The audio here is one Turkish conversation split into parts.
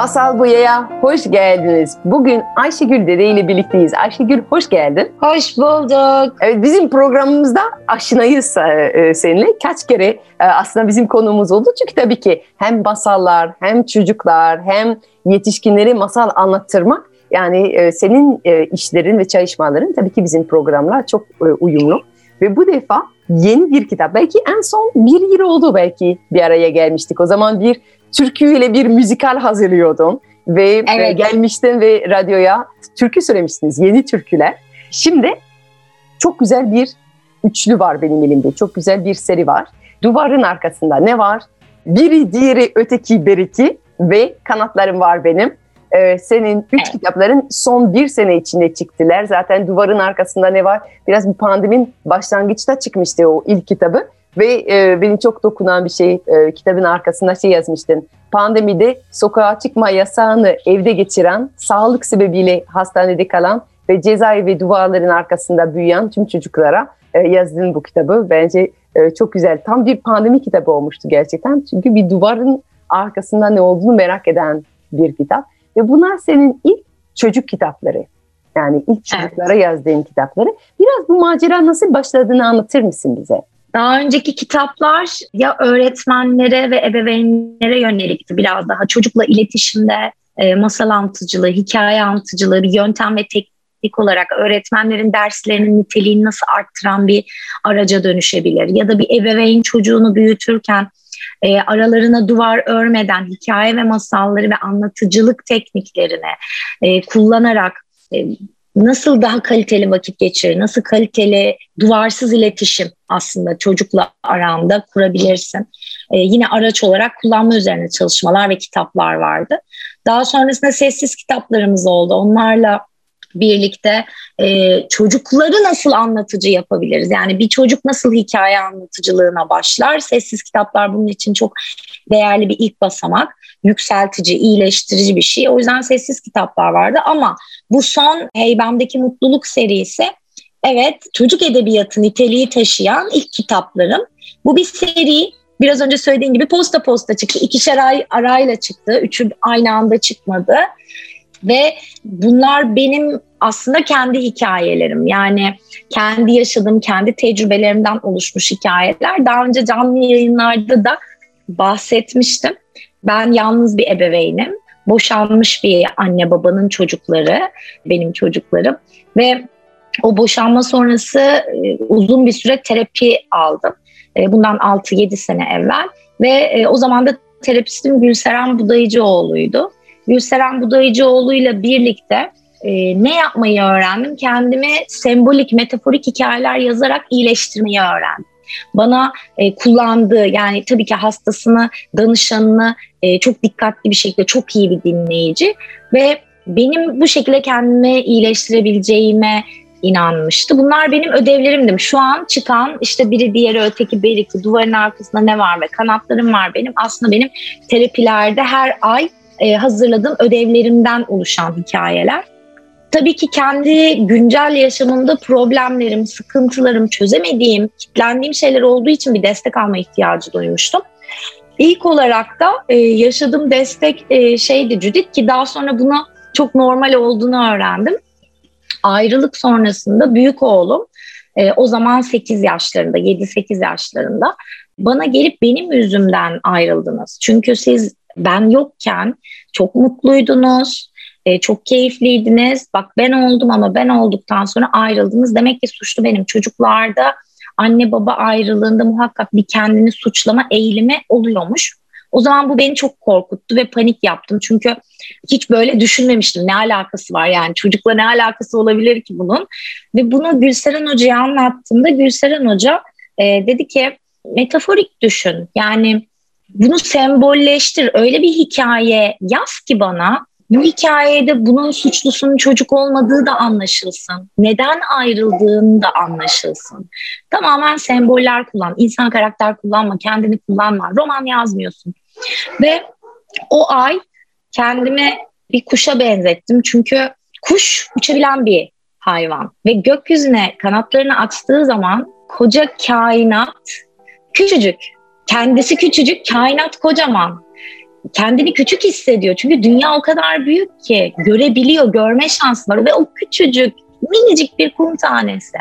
Masal Buya'ya hoş geldiniz. Bugün Ayşegül Dede ile birlikteyiz. Ayşegül hoş geldin. Hoş bulduk. Evet, bizim programımızda aşinayız e, e, seninle. Kaç kere e, aslında bizim konumuz oldu. Çünkü tabii ki hem masallar, hem çocuklar, hem yetişkinleri masal anlattırmak. Yani senin işlerin ve çalışmaların tabii ki bizim programlar çok uyumlu. Ve bu defa yeni bir kitap. Belki en son bir yıl oldu belki bir araya gelmiştik. O zaman bir türküyle bir müzikal hazırlıyordun ve e, Evet. gelmiştin ve radyoya türkü söylemiştiniz. Yeni türküler. Şimdi çok güzel bir üçlü var benim elimde. Çok güzel bir seri var. Duvarın arkasında ne var? Biri, diğeri, öteki, beriki ve kanatlarım var benim. Ee, senin üç Evet. kitapların son bir sene içinde çıktılar. Zaten duvarın arkasında ne var? Biraz bir pandemin başlangıçta çıkmıştı o ilk kitabı. Ve e, beni çok dokunan bir şey, e, kitabın arkasında şey yazmıştın. Pandemide sokağa çıkma yasağını evde geçiren, sağlık sebebiyle hastanede kalan ve cezaevi duvarların arkasında büyüyen tüm çocuklara e, yazdığın bu kitabı bence e, çok güzel. Tam bir pandemi kitabı olmuştu gerçekten. Çünkü bir duvarın arkasında ne olduğunu merak eden bir kitap. Ve bunlar senin ilk çocuk kitapları. Yani ilk çocuklara yazdığın kitapları. Biraz bu macera nasıl başladığını anlatır mısın bize? Daha önceki kitaplar ya öğretmenlere ve ebeveynlere yönelikti biraz daha. Çocukla iletişimde e, masal anlatıcılığı, hikaye anlatıcılığı, bir yöntem ve teknik olarak öğretmenlerin derslerinin niteliğini nasıl arttıran bir araca dönüşebilir. Ya da bir ebeveyn çocuğunu büyütürken e, aralarına duvar örmeden hikaye ve masalları ve anlatıcılık tekniklerini e, kullanarak e, nasıl daha kaliteli vakit geçirir, nasıl kaliteli duvarsız iletişim aslında çocukla aranda kurabilirsin. Ee, yine araç olarak kullanma üzerine çalışmalar ve kitaplar vardı. Daha sonrasında sessiz kitaplarımız oldu. Onlarla birlikte e, çocukları nasıl anlatıcı yapabiliriz? Yani bir çocuk nasıl hikaye anlatıcılığına başlar? Sessiz kitaplar bunun için çok değerli bir ilk basamak. Yükseltici, iyileştirici bir şey. O yüzden sessiz kitaplar vardı ama bu son Heybem'deki Mutluluk serisi evet çocuk edebiyatı niteliği taşıyan ilk kitaplarım. Bu bir seri. Biraz önce söylediğim gibi posta posta çıktı. İkişer ay arayla çıktı. Üçü aynı anda çıkmadı. Ve bunlar benim aslında kendi hikayelerim. Yani kendi yaşadığım, kendi tecrübelerimden oluşmuş hikayeler. Daha önce canlı yayınlarda da bahsetmiştim. Ben yalnız bir ebeveynim. Boşanmış bir anne babanın çocukları, benim çocuklarım. Ve o boşanma sonrası e, uzun bir süre terapi aldım. E, bundan 6-7 sene evvel. Ve e, o zaman da terapistim Gülseren Budayıcıoğlu'ydu. Gülseren Budayıcıoğlu'yla birlikte e, ne yapmayı öğrendim? Kendimi sembolik, metaforik hikayeler yazarak iyileştirmeyi öğrendim. Bana e, kullandığı yani tabii ki hastasını, danışanını e, çok dikkatli bir şekilde çok iyi bir dinleyici ve benim bu şekilde kendimi iyileştirebileceğime inanmıştı. Bunlar benim ödevlerimdim. Şu an çıkan işte biri diğeri öteki beriki duvarın arkasında ne var ve kanatlarım var benim. Aslında benim terapilerde her ay e, hazırladığım ödevlerimden oluşan hikayeler. Tabii ki kendi güncel yaşamımda problemlerim, sıkıntılarım, çözemediğim, kitlendiğim şeyler olduğu için bir destek alma ihtiyacı duymuştum. İlk olarak da e, yaşadığım destek e, şeydi Judith ki daha sonra bunu çok normal olduğunu öğrendim. Ayrılık sonrasında büyük oğlum e, o zaman 8 yaşlarında, 7-8 yaşlarında bana gelip benim yüzümden ayrıldınız. Çünkü siz ben yokken çok mutluydunuz, e, çok keyifliydiniz. Bak ben oldum ama ben olduktan sonra ayrıldınız. Demek ki suçlu benim. Çocuklarda anne baba ayrılığında muhakkak bir kendini suçlama eğilimi oluyormuş. O zaman bu beni çok korkuttu ve panik yaptım. Çünkü hiç böyle düşünmemiştim. Ne alakası var yani çocukla ne alakası olabilir ki bunun? Ve bunu Gülseren Hoca'ya anlattığımda Gülseren Hoca e, dedi ki metaforik düşün. Yani bunu sembolleştir. Öyle bir hikaye yaz ki bana bu hikayede bunun suçlusunun çocuk olmadığı da anlaşılsın. Neden ayrıldığını da anlaşılsın. Tamamen semboller kullan, insan karakter kullanma, kendini kullanma. Roman yazmıyorsun. Ve o ay kendimi bir kuşa benzettim. Çünkü kuş uçabilen bir hayvan ve gökyüzüne kanatlarını açtığı zaman koca kainat küçücük. Kendisi küçücük, kainat kocaman. Kendini küçük hissediyor. Çünkü dünya o kadar büyük ki görebiliyor, görme şansı var ve o küçücük, minicik bir kum tanesi.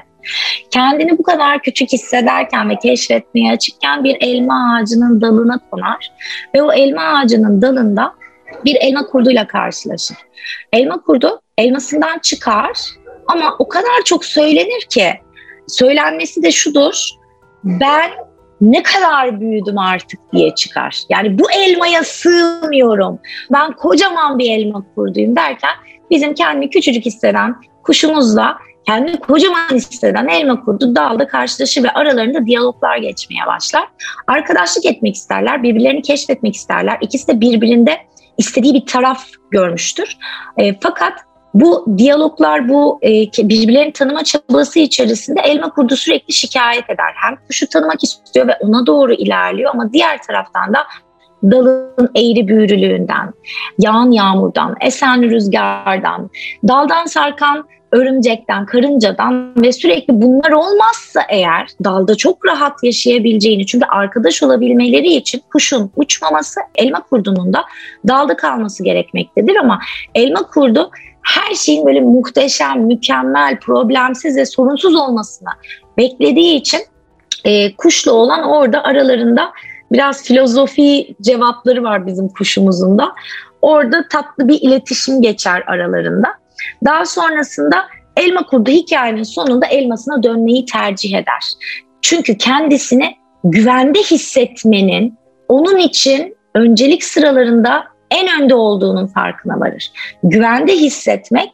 Kendini bu kadar küçük hissederken ve keşfetmeye açıkken bir elma ağacının dalına konar ve o elma ağacının dalında bir elma kurduyla karşılaşır. Elma kurdu elmasından çıkar ama o kadar çok söylenir ki söylenmesi de şudur. Ben ne kadar büyüdüm artık diye çıkar. Yani bu elmaya sığmıyorum. Ben kocaman bir elma kurduyum derken bizim kendini küçücük hisseden kuşumuzla kendini kocaman hisseden elma kurdu dalda karşılaşır ve aralarında diyaloglar geçmeye başlar. Arkadaşlık etmek isterler, birbirlerini keşfetmek isterler. İkisi de birbirinde istediği bir taraf görmüştür. E, fakat bu diyaloglar, bu e, birbirlerini tanıma çabası içerisinde elma kurdu sürekli şikayet eder. Hem kuşu tanımak istiyor ve ona doğru ilerliyor ama diğer taraftan da dalın eğri büğrülüğünden, yağan yağmurdan, esen rüzgardan, daldan sarkan örümcekten, karıncadan ve sürekli bunlar olmazsa eğer dalda çok rahat yaşayabileceğini çünkü arkadaş olabilmeleri için kuşun uçmaması elma kurdunun da dalda kalması gerekmektedir ama elma kurdu her şeyin böyle muhteşem, mükemmel, problemsiz ve sorunsuz olmasını beklediği için e, kuşla olan orada aralarında biraz filozofi cevapları var bizim kuşumuzun da. Orada tatlı bir iletişim geçer aralarında. Daha sonrasında elma kurdu hikayenin sonunda elmasına dönmeyi tercih eder. Çünkü kendisini güvende hissetmenin onun için öncelik sıralarında en önde olduğunun farkına varır. Güvende hissetmek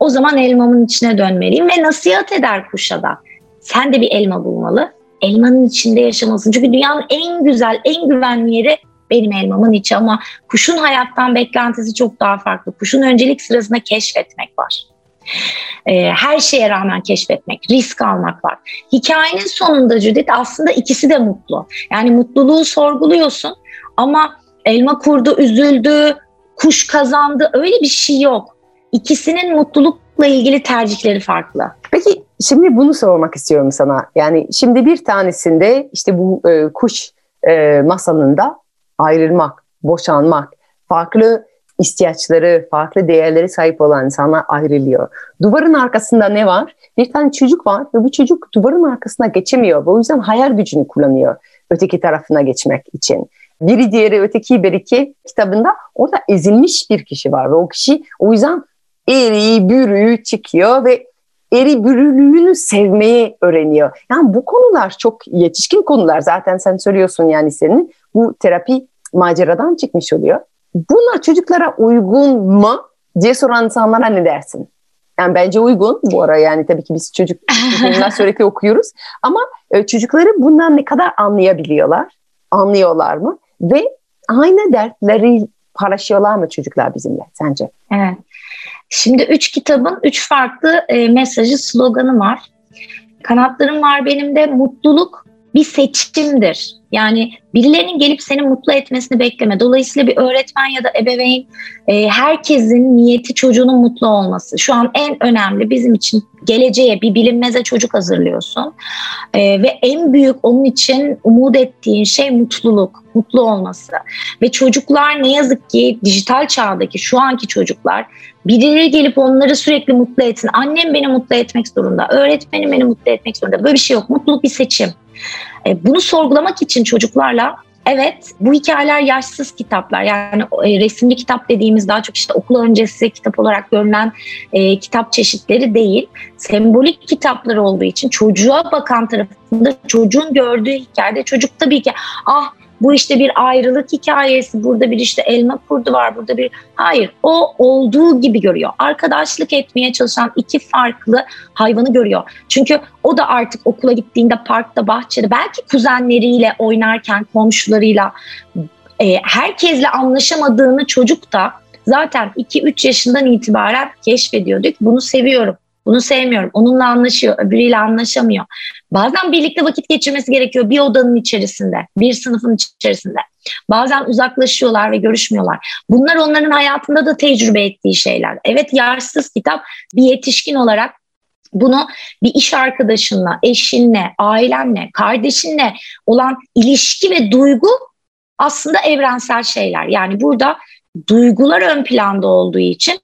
o zaman elmamın içine dönmeliyim ve nasihat eder kuşa da. Sen de bir elma bulmalı. Elmanın içinde yaşamasın. Çünkü dünyanın en güzel, en güvenli yeri benim elmamın içi ama kuşun hayattan beklentisi çok daha farklı. Kuşun öncelik sırasında keşfetmek var. Ee, her şeye rağmen keşfetmek, risk almak var. Hikayenin sonunda Judith aslında ikisi de mutlu. Yani mutluluğu sorguluyorsun ama elma kurdu, üzüldü, kuş kazandı öyle bir şey yok. İkisinin mutlulukla ilgili tercihleri farklı. Peki şimdi bunu sormak istiyorum sana. Yani şimdi bir tanesinde işte bu e, kuş e, masalında ayrılmak, boşanmak, farklı ihtiyaçları, farklı değerleri sahip olan insanlar ayrılıyor. Duvarın arkasında ne var? Bir tane çocuk var ve bu çocuk duvarın arkasına geçemiyor. O yüzden hayal gücünü kullanıyor öteki tarafına geçmek için. Biri diğeri öteki bir iki kitabında orada ezilmiş bir kişi var ve o kişi o yüzden eri bürüğü çıkıyor ve eri bürülüğünü sevmeyi öğreniyor. Yani bu konular çok yetişkin konular zaten sen söylüyorsun yani senin bu terapi maceradan çıkmış oluyor. Bunlar çocuklara uygun mu diye soran insanlara ne dersin? Yani bence uygun bu ara yani tabii ki biz çocuk bunlar sürekli okuyoruz ama e, çocukları bundan ne kadar anlayabiliyorlar? Anlıyorlar mı? Ve aynı dertleri paylaşıyorlar mı çocuklar bizimle sence? Evet. Şimdi üç kitabın üç farklı e, mesajı, sloganı var. Kanatlarım var benim de mutluluk bir seçimdir. Yani birilerinin gelip seni mutlu etmesini bekleme. Dolayısıyla bir öğretmen ya da ebeveyn e, herkesin niyeti çocuğunun mutlu olması. Şu an en önemli bizim için geleceğe bir bilinmeze çocuk hazırlıyorsun. E, ve en büyük onun için umut ettiğin şey mutluluk, mutlu olması. Ve çocuklar ne yazık ki dijital çağdaki şu anki çocuklar birileri gelip onları sürekli mutlu etsin. Annem beni mutlu etmek zorunda, öğretmenim beni mutlu etmek zorunda. Böyle bir şey yok. Mutluluk bir seçim. E, bunu sorgulamak için çocuklarla Evet, bu hikayeler yaşsız kitaplar. Yani e, resimli kitap dediğimiz daha çok işte okul öncesi kitap olarak görülen e, kitap çeşitleri değil. Sembolik kitaplar olduğu için çocuğa bakan tarafında çocuğun gördüğü hikayede çocuk tabii ki ah bu işte bir ayrılık hikayesi, burada bir işte elma kurdu var, burada bir... Hayır, o olduğu gibi görüyor. Arkadaşlık etmeye çalışan iki farklı hayvanı görüyor. Çünkü o da artık okula gittiğinde parkta, bahçede, belki kuzenleriyle oynarken, komşularıyla e, herkesle anlaşamadığını çocuk da zaten 2-3 yaşından itibaren keşfediyorduk. Bunu seviyorum. Bunu sevmiyorum. Onunla anlaşıyor, öbürüyle anlaşamıyor. Bazen birlikte vakit geçirmesi gerekiyor bir odanın içerisinde, bir sınıfın içerisinde. Bazen uzaklaşıyorlar ve görüşmüyorlar. Bunlar onların hayatında da tecrübe ettiği şeyler. Evet yaşsız kitap bir yetişkin olarak bunu bir iş arkadaşınla, eşinle, ailenle, kardeşinle olan ilişki ve duygu aslında evrensel şeyler. Yani burada duygular ön planda olduğu için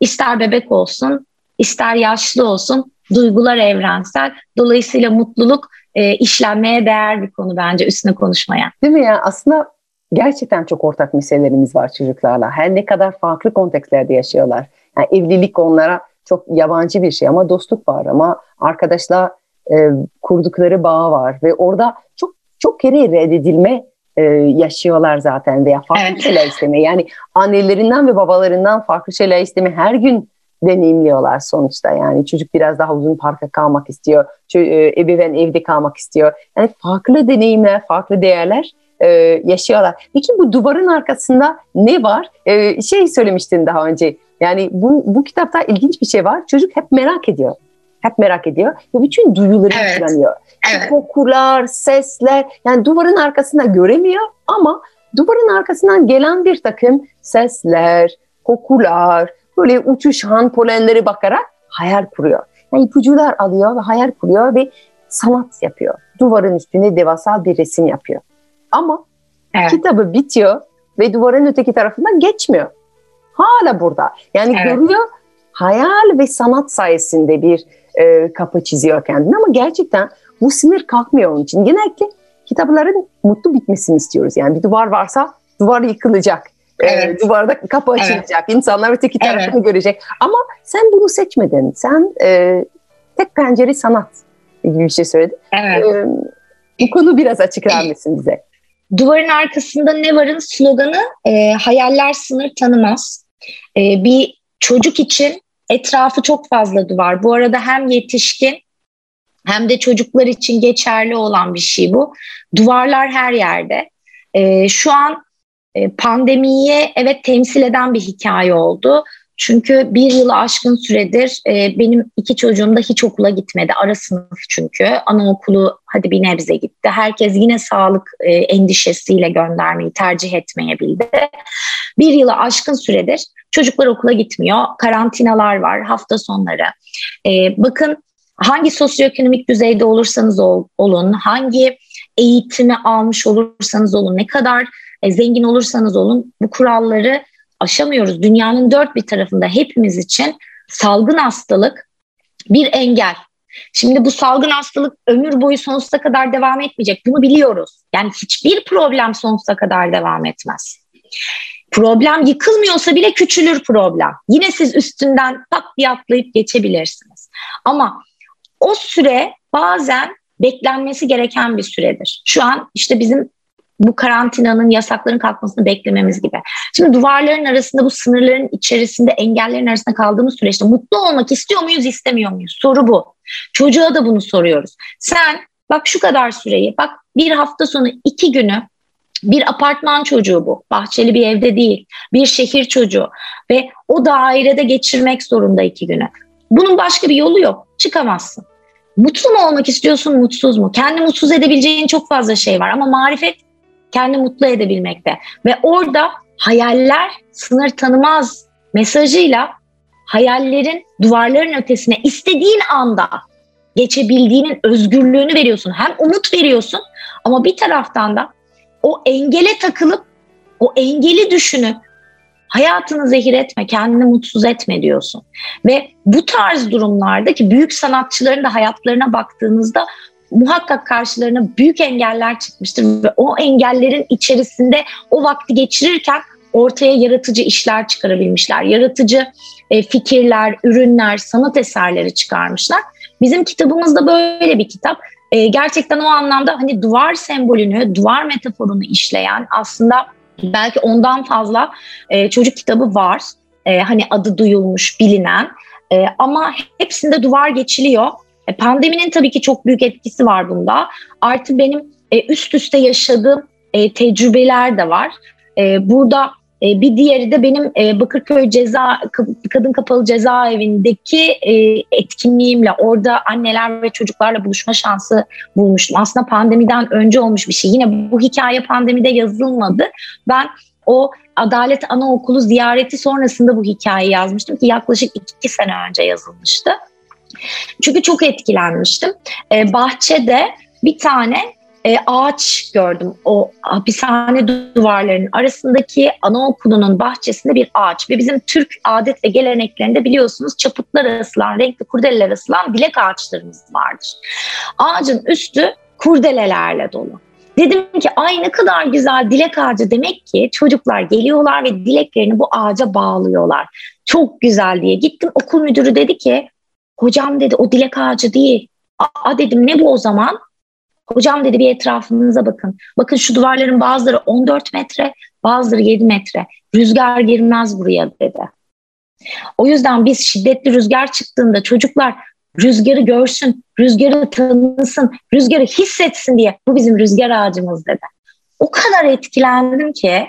ister bebek olsun, ister yaşlı olsun duygular evrensel. Dolayısıyla mutluluk e, işlenmeye değer bir konu bence üstüne konuşmaya. Değil mi ya? Aslında gerçekten çok ortak meselelerimiz var çocuklarla. Her ne kadar farklı kontekstlerde yaşıyorlar. Yani evlilik onlara çok yabancı bir şey ama dostluk var ama arkadaşla e, kurdukları bağ var ve orada çok çok kere reddedilme e, yaşıyorlar zaten veya farklı evet. şeyler isteme. Yani annelerinden ve babalarından farklı şeyler isteme her gün deneyimliyorlar sonuçta. Yani çocuk biraz daha uzun parka kalmak istiyor. E, ebeveyn evde kalmak istiyor. Yani farklı deneyimler, farklı değerler e, yaşıyorlar. Peki bu duvarın arkasında ne var? E, şey söylemiştin daha önce. Yani bu, bu kitapta ilginç bir şey var. Çocuk hep merak ediyor. Hep merak ediyor ve bütün duyuları evet. kullanıyor. Evet. Kokular, sesler yani duvarın arkasında göremiyor ama duvarın arkasından gelen bir takım sesler, kokular, böyle uçuşan polenleri bakarak hayal kuruyor. Yani ipucular alıyor ve hayal kuruyor ve sanat yapıyor. Duvarın üstüne devasal bir resim yapıyor. Ama evet. kitabı bitiyor ve duvarın öteki tarafından geçmiyor. Hala burada. Yani evet. görüyor hayal ve sanat sayesinde bir e, kapı çiziyor kendine ama gerçekten bu sinir kalkmıyor onun için. Genellikle kitapların mutlu bitmesini istiyoruz. Yani bir duvar varsa duvar yıkılacak. E, evet. E, duvarda kapı açılacak. Evet. İnsanlar öteki tarafını evet. görecek. Ama sen bunu seçmedin. Sen e, tek pencere sanat gibi bir şey söyledin. Evet. E, bu konu biraz açıklar mısın bize? Duvarın arkasında ne varın sloganı e, hayaller sınır tanımaz. E, bir çocuk için etrafı çok fazla duvar. Bu arada hem yetişkin hem de çocuklar için geçerli olan bir şey bu. Duvarlar her yerde. E, şu an e, pandemiye evet temsil eden bir hikaye oldu. Çünkü bir yılı aşkın süredir e, benim iki çocuğum da hiç okula gitmedi. Ara sınıf çünkü. Anaokulu hadi bir nebze gitti. Herkes yine sağlık e, endişesiyle göndermeyi tercih etmeyebildi. Bir yılı aşkın süredir çocuklar okula gitmiyor. Karantinalar var hafta sonları. E, bakın hangi sosyoekonomik düzeyde olursanız ol, olun, hangi eğitimi almış olursanız olun, ne kadar e, zengin olursanız olun bu kuralları aşamıyoruz. Dünyanın dört bir tarafında hepimiz için salgın hastalık bir engel. Şimdi bu salgın hastalık ömür boyu sonsuza kadar devam etmeyecek. Bunu biliyoruz. Yani hiçbir problem sonsuza kadar devam etmez. Problem yıkılmıyorsa bile küçülür problem. Yine siz üstünden tak bir atlayıp geçebilirsiniz. Ama o süre bazen beklenmesi gereken bir süredir. Şu an işte bizim bu karantinanın, yasakların kalkmasını beklememiz gibi. Şimdi duvarların arasında, bu sınırların içerisinde, engellerin arasında kaldığımız süreçte mutlu olmak istiyor muyuz, istemiyor muyuz? Soru bu. Çocuğa da bunu soruyoruz. Sen bak şu kadar süreyi, bak bir hafta sonu iki günü bir apartman çocuğu bu. Bahçeli bir evde değil. Bir şehir çocuğu. Ve o dairede geçirmek zorunda iki günü. Bunun başka bir yolu yok. Çıkamazsın. Mutlu mu olmak istiyorsun, mutsuz mu? Kendi mutsuz edebileceğin çok fazla şey var ama marifet kendi mutlu edebilmekte. Ve orada hayaller sınır tanımaz mesajıyla hayallerin duvarların ötesine istediğin anda geçebildiğinin özgürlüğünü veriyorsun. Hem umut veriyorsun ama bir taraftan da o engele takılıp o engeli düşünüp hayatını zehir etme, kendini mutsuz etme diyorsun. Ve bu tarz durumlarda ki büyük sanatçıların da hayatlarına baktığınızda muhakkak karşılarına büyük engeller çıkmıştır ve o engellerin içerisinde o vakti geçirirken ortaya yaratıcı işler çıkarabilmişler. Yaratıcı e, fikirler, ürünler, sanat eserleri çıkarmışlar. Bizim kitabımız da böyle bir kitap. E, gerçekten o anlamda hani duvar sembolünü, duvar metaforunu işleyen aslında belki ondan fazla e, çocuk kitabı var. Hani adı duyulmuş, bilinen. Ama hepsinde duvar geçiliyor e, pandeminin tabii ki çok büyük etkisi var bunda. Artı benim e, üst üste yaşadığım e, tecrübeler de var. burada bir diğeri de benim Bakırköy ceza Kadın Kapalı Cezaevindeki etkinliğimle orada anneler ve çocuklarla buluşma şansı bulmuştum. Aslında pandemiden önce olmuş bir şey. Yine bu hikaye pandemide yazılmadı. Ben o Adalet Anaokulu ziyareti sonrasında bu hikayeyi yazmıştım ki yaklaşık iki sene önce yazılmıştı. Çünkü çok etkilenmiştim. Ee, bahçede bir tane e, ağaç gördüm. O hapishane duvarlarının arasındaki anaokulunun bahçesinde bir ağaç. Ve bizim Türk adet ve geleneklerinde biliyorsunuz çaputlar asılan, renkli kurdeleler asılan dilek ağaçlarımız vardır. Ağacın üstü kurdelelerle dolu. Dedim ki ay ne kadar güzel dilek ağacı demek ki çocuklar geliyorlar ve dileklerini bu ağaca bağlıyorlar. Çok güzel diye gittim okul müdürü dedi ki hocam dedi o dilek ağacı değil. Aa dedim ne bu o zaman? Hocam dedi bir etrafınıza bakın. Bakın şu duvarların bazıları 14 metre, bazıları 7 metre. Rüzgar girmez buraya dedi. O yüzden biz şiddetli rüzgar çıktığında çocuklar rüzgarı görsün, rüzgarı tanısın, rüzgarı hissetsin diye bu bizim rüzgar ağacımız dedi. O kadar etkilendim ki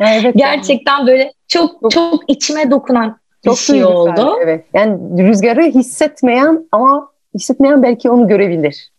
evet, gerçekten yani. böyle çok, çok çok içime dokunan çok bir şey oldu. Evet. Yani rüzgarı hissetmeyen ama hissetmeyen belki onu görebilir.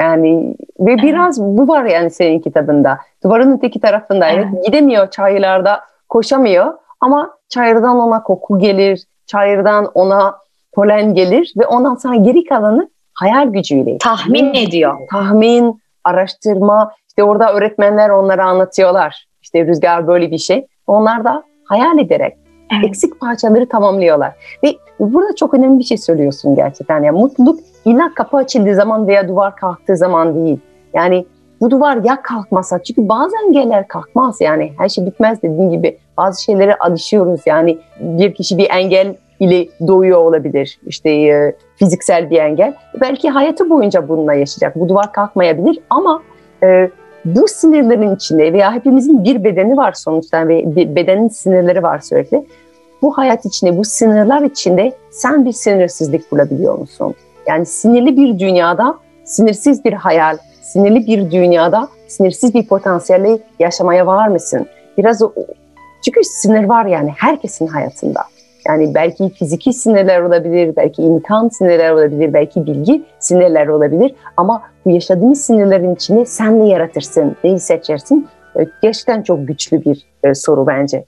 Yani ve evet. biraz bu var yani senin kitabında. Duvarın öteki tarafında evet. evet gidemiyor çayırlarda, koşamıyor ama çayırdan ona koku gelir, çayırdan ona polen gelir ve ondan sonra geri kalanı hayal gücüyle. Tahmin ediyor. Tahmin, araştırma. İşte orada öğretmenler onlara anlatıyorlar. İşte rüzgar böyle bir şey. Onlar da hayal ederek evet. eksik parçaları tamamlıyorlar. Ve burada çok önemli bir şey söylüyorsun gerçekten. Yani mutluluk illa kapı açıldığı zaman veya duvar kalktığı zaman değil. Yani bu duvar ya kalkmasa çünkü bazen engeller kalkmaz yani her şey bitmez dediğim gibi bazı şeylere alışıyoruz yani bir kişi bir engel ile doğuyor olabilir. İşte e, fiziksel bir engel. Belki hayatı boyunca bununla yaşayacak. Bu duvar kalkmayabilir ama e, bu sinirlerin içinde veya hepimizin bir bedeni var sonuçta ve bir bedenin sinirleri var sürekli. Bu hayat içinde, bu sinirler içinde sen bir sinirsizlik bulabiliyor musun? Yani sinirli bir dünyada sinirsiz bir hayal, sinirli bir dünyada sinirsiz bir potansiyelle yaşamaya var mısın? Biraz o, çünkü sinir var yani herkesin hayatında. Yani belki fiziki sinirler olabilir, belki imkan sinirler olabilir, belki bilgi sinirler olabilir. Ama bu yaşadığımız sinirlerin içine sen ne yaratırsın, neyi seçersin? Gerçekten çok güçlü bir e, soru bence.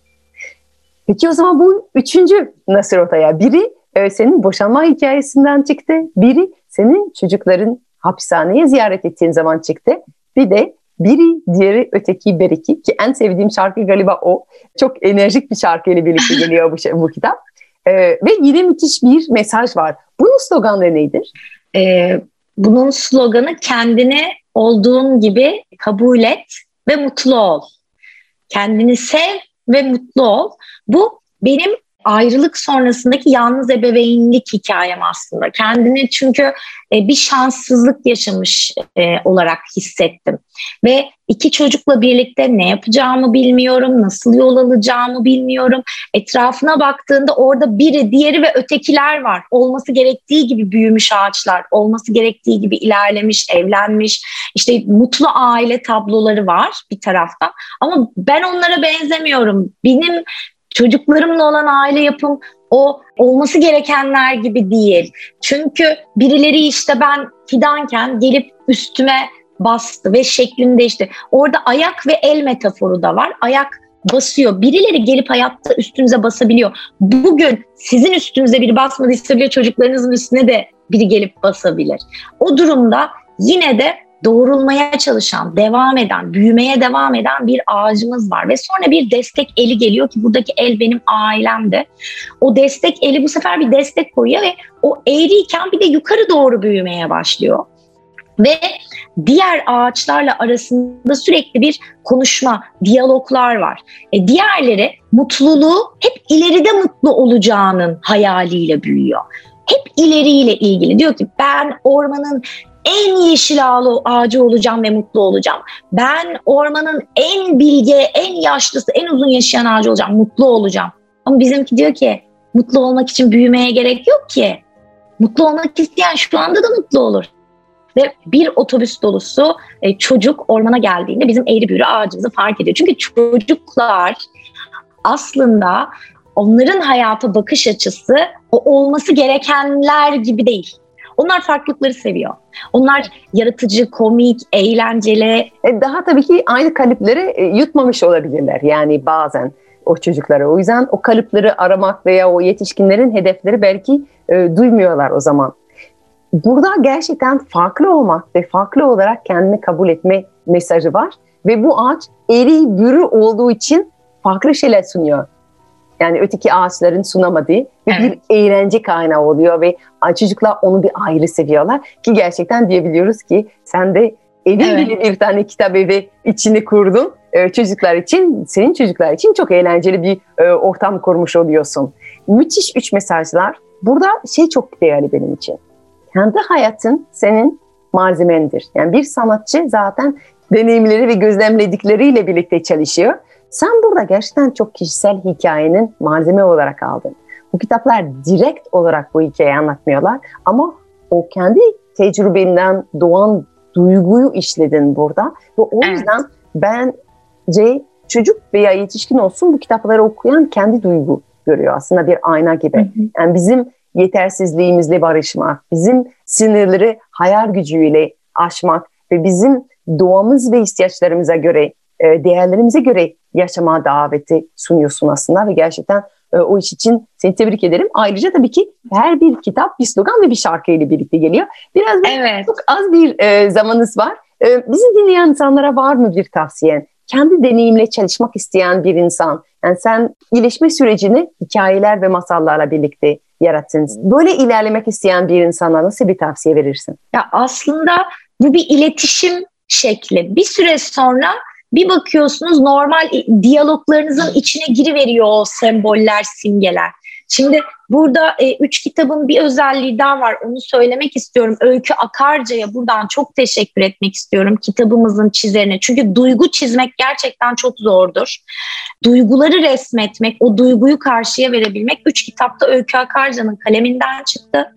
Peki o zaman bu üçüncü nasıl ortaya? Biri e, senin boşanma hikayesinden çıktı. Biri senin çocukların hapishaneye ziyaret ettiğin zaman çıktı. Bir de biri, diğeri, öteki, beriki ki en sevdiğim şarkı galiba o. Çok enerjik bir şarkıyla birlikte geliyor bu, şey, bu kitap. Ee, ve yine müthiş bir mesaj var. Bunun sloganları nedir? Ee, bunun sloganı kendini olduğun gibi kabul et ve mutlu ol. Kendini sev ve mutlu ol. Bu benim ayrılık sonrasındaki yalnız ebeveynlik hikayem aslında. Kendini çünkü e, bir şanssızlık yaşamış e, olarak hissettim. Ve iki çocukla birlikte ne yapacağımı bilmiyorum, nasıl yol alacağımı bilmiyorum. Etrafına baktığında orada biri, diğeri ve ötekiler var. Olması gerektiği gibi büyümüş ağaçlar, olması gerektiği gibi ilerlemiş, evlenmiş. İşte mutlu aile tabloları var bir taraftan. Ama ben onlara benzemiyorum. Benim çocuklarımla olan aile yapım o olması gerekenler gibi değil. Çünkü birileri işte ben fidanken gelip üstüme bastı ve şeklinde işte orada ayak ve el metaforu da var. Ayak basıyor. Birileri gelip hayatta üstünüze basabiliyor. Bugün sizin üstünüze biri basmadıysa bile çocuklarınızın üstüne de biri gelip basabilir. O durumda yine de doğrulmaya çalışan, devam eden, büyümeye devam eden bir ağacımız var. Ve sonra bir destek eli geliyor ki buradaki el benim ailemde. O destek eli bu sefer bir destek koyuyor ve o eğriyken bir de yukarı doğru büyümeye başlıyor. Ve diğer ağaçlarla arasında sürekli bir konuşma, diyaloglar var. E diğerleri mutluluğu hep ileride mutlu olacağının hayaliyle büyüyor hep ileriyle ilgili. Diyor ki ben ormanın en yeşil ağacı olacağım ve mutlu olacağım. Ben ormanın en bilge, en yaşlısı, en uzun yaşayan ağacı olacağım, mutlu olacağım. Ama bizimki diyor ki mutlu olmak için büyümeye gerek yok ki. Mutlu olmak isteyen şu anda da mutlu olur. Ve bir otobüs dolusu e, çocuk ormana geldiğinde bizim eğri büğrü ağacımızı fark ediyor. Çünkü çocuklar aslında onların hayata bakış açısı o olması gerekenler gibi değil. Onlar farklılıkları seviyor. Onlar yaratıcı, komik, eğlenceli. E, daha tabii ki aynı kalıpları e, yutmamış olabilirler yani bazen o çocuklara. O yüzden o kalıpları aramak veya o yetişkinlerin hedefleri belki e, duymuyorlar o zaman. Burada gerçekten farklı olmak ve farklı olarak kendini kabul etme mesajı var. Ve bu ağaç eri bürü olduğu için farklı şeyler sunuyor. Yani öteki ağaçların sunamadığı ve Evet. bir eğlence kaynağı oluyor ve çocuklar onu bir ayrı seviyorlar. Ki gerçekten diyebiliyoruz ki sen de evin Evet. bir tane kitap evi içini kurdun. Ee, çocuklar için, senin çocuklar için çok eğlenceli bir e, ortam kurmuş oluyorsun. Müthiş üç mesajlar. Burada şey çok değerli benim için. Kendi hayatın senin malzemendir. Yani bir sanatçı zaten deneyimleri ve gözlemledikleriyle birlikte çalışıyor. Sen burada gerçekten çok kişisel hikayenin malzeme olarak aldın. Bu kitaplar direkt olarak bu hikayeyi anlatmıyorlar ama o kendi tecrübenden doğan duyguyu işledin burada. Ve o Evet. yüzden bence çocuk veya yetişkin olsun bu kitapları okuyan kendi duygu görüyor aslında bir ayna gibi. Yani bizim yetersizliğimizle barışmak, bizim sınırları hayal gücüyle aşmak ve bizim doğamız ve ihtiyaçlarımıza göre, e, değerlerimize göre yaşama daveti sunuyorsun aslında ve gerçekten e, o iş için seni tebrik ederim. Ayrıca tabii ki her bir kitap bir slogan ve bir şarkı ile birlikte geliyor. Biraz da Evet. çok az bir e, zamanınız var. E, bizi dinleyen insanlara var mı bir tavsiyen? Kendi deneyimle çalışmak isteyen bir insan. Yani sen iyileşme sürecini hikayeler ve masallarla birlikte yarattın. Böyle ilerlemek isteyen bir insana nasıl bir tavsiye verirsin? Ya aslında bu bir iletişim şekli. Bir süre sonra bir bakıyorsunuz normal diyaloglarınızın içine giriveriyor o semboller, simgeler. Şimdi burada e, üç kitabın bir özelliği daha var. Onu söylemek istiyorum. Öykü Akarca'ya buradan çok teşekkür etmek istiyorum kitabımızın çizerine. Çünkü duygu çizmek gerçekten çok zordur. Duyguları resmetmek, o duyguyu karşıya verebilmek. Üç kitapta Öykü Akarca'nın kaleminden çıktı.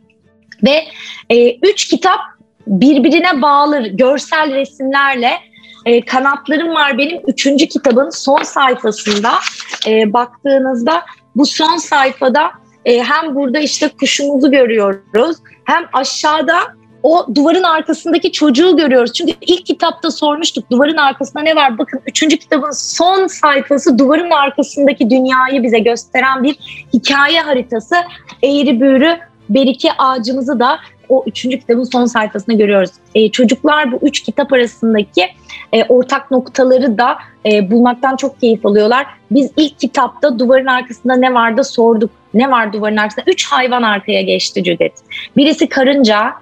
Ve e, üç kitap birbirine bağlı görsel resimlerle e, kanatlarım var benim üçüncü kitabın son sayfasında e, baktığınızda bu son sayfada e, hem burada işte kuşumuzu görüyoruz hem aşağıda o duvarın arkasındaki çocuğu görüyoruz. Çünkü ilk kitapta sormuştuk duvarın arkasında ne var? Bakın üçüncü kitabın son sayfası duvarın arkasındaki dünyayı bize gösteren bir hikaye haritası. Eğri büğrü beriki ağacımızı da o üçüncü kitabın son sayfasında görüyoruz. E, çocuklar bu üç kitap arasındaki e, ortak noktaları da e, bulmaktan çok keyif alıyorlar. Biz ilk kitapta duvarın arkasında ne vardı sorduk. Ne var duvarın arkasında? Üç hayvan arkaya geçti Cüdet. Birisi karınca,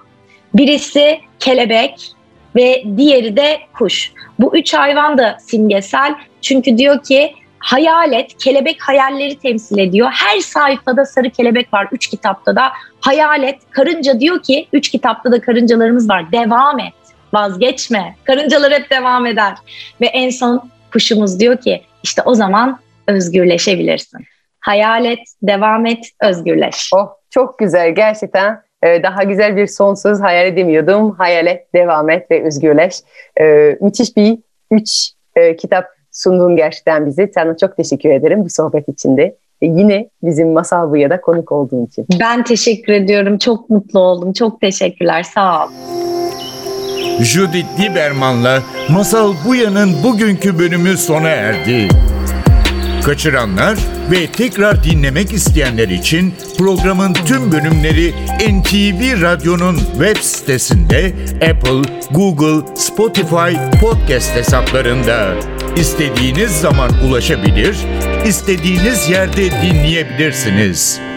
birisi kelebek ve diğeri de kuş. Bu üç hayvan da simgesel. Çünkü diyor ki hayalet, kelebek hayalleri temsil ediyor. Her sayfada sarı kelebek var. Üç kitapta da hayalet, karınca diyor ki, üç kitapta da karıncalarımız var. Devam et, vazgeçme. Karıncalar hep devam eder. Ve en son kuşumuz diyor ki, işte o zaman özgürleşebilirsin. Hayal et, devam et, özgürleş. Oh çok güzel gerçekten e, daha güzel bir sonsuz hayal edemiyordum. Hayal et, devam et ve özgürleş. E, müthiş bir üç e, kitap sundun gerçekten bizi. Sana çok teşekkür ederim bu sohbet içinde. E, yine bizim Masal Buya'da konuk olduğun için. Ben teşekkür ediyorum. Çok mutlu oldum. Çok teşekkürler. Sağ ol. Judith Lieberman'la Masal Buya'nın bugünkü bölümü sona erdi. Kaçıranlar ve tekrar dinlemek isteyenler için programın tüm bölümleri NTV Radyo'nun web sitesinde Apple, Google, Spotify podcast hesaplarında istediğiniz zaman ulaşabilir, istediğiniz yerde dinleyebilirsiniz.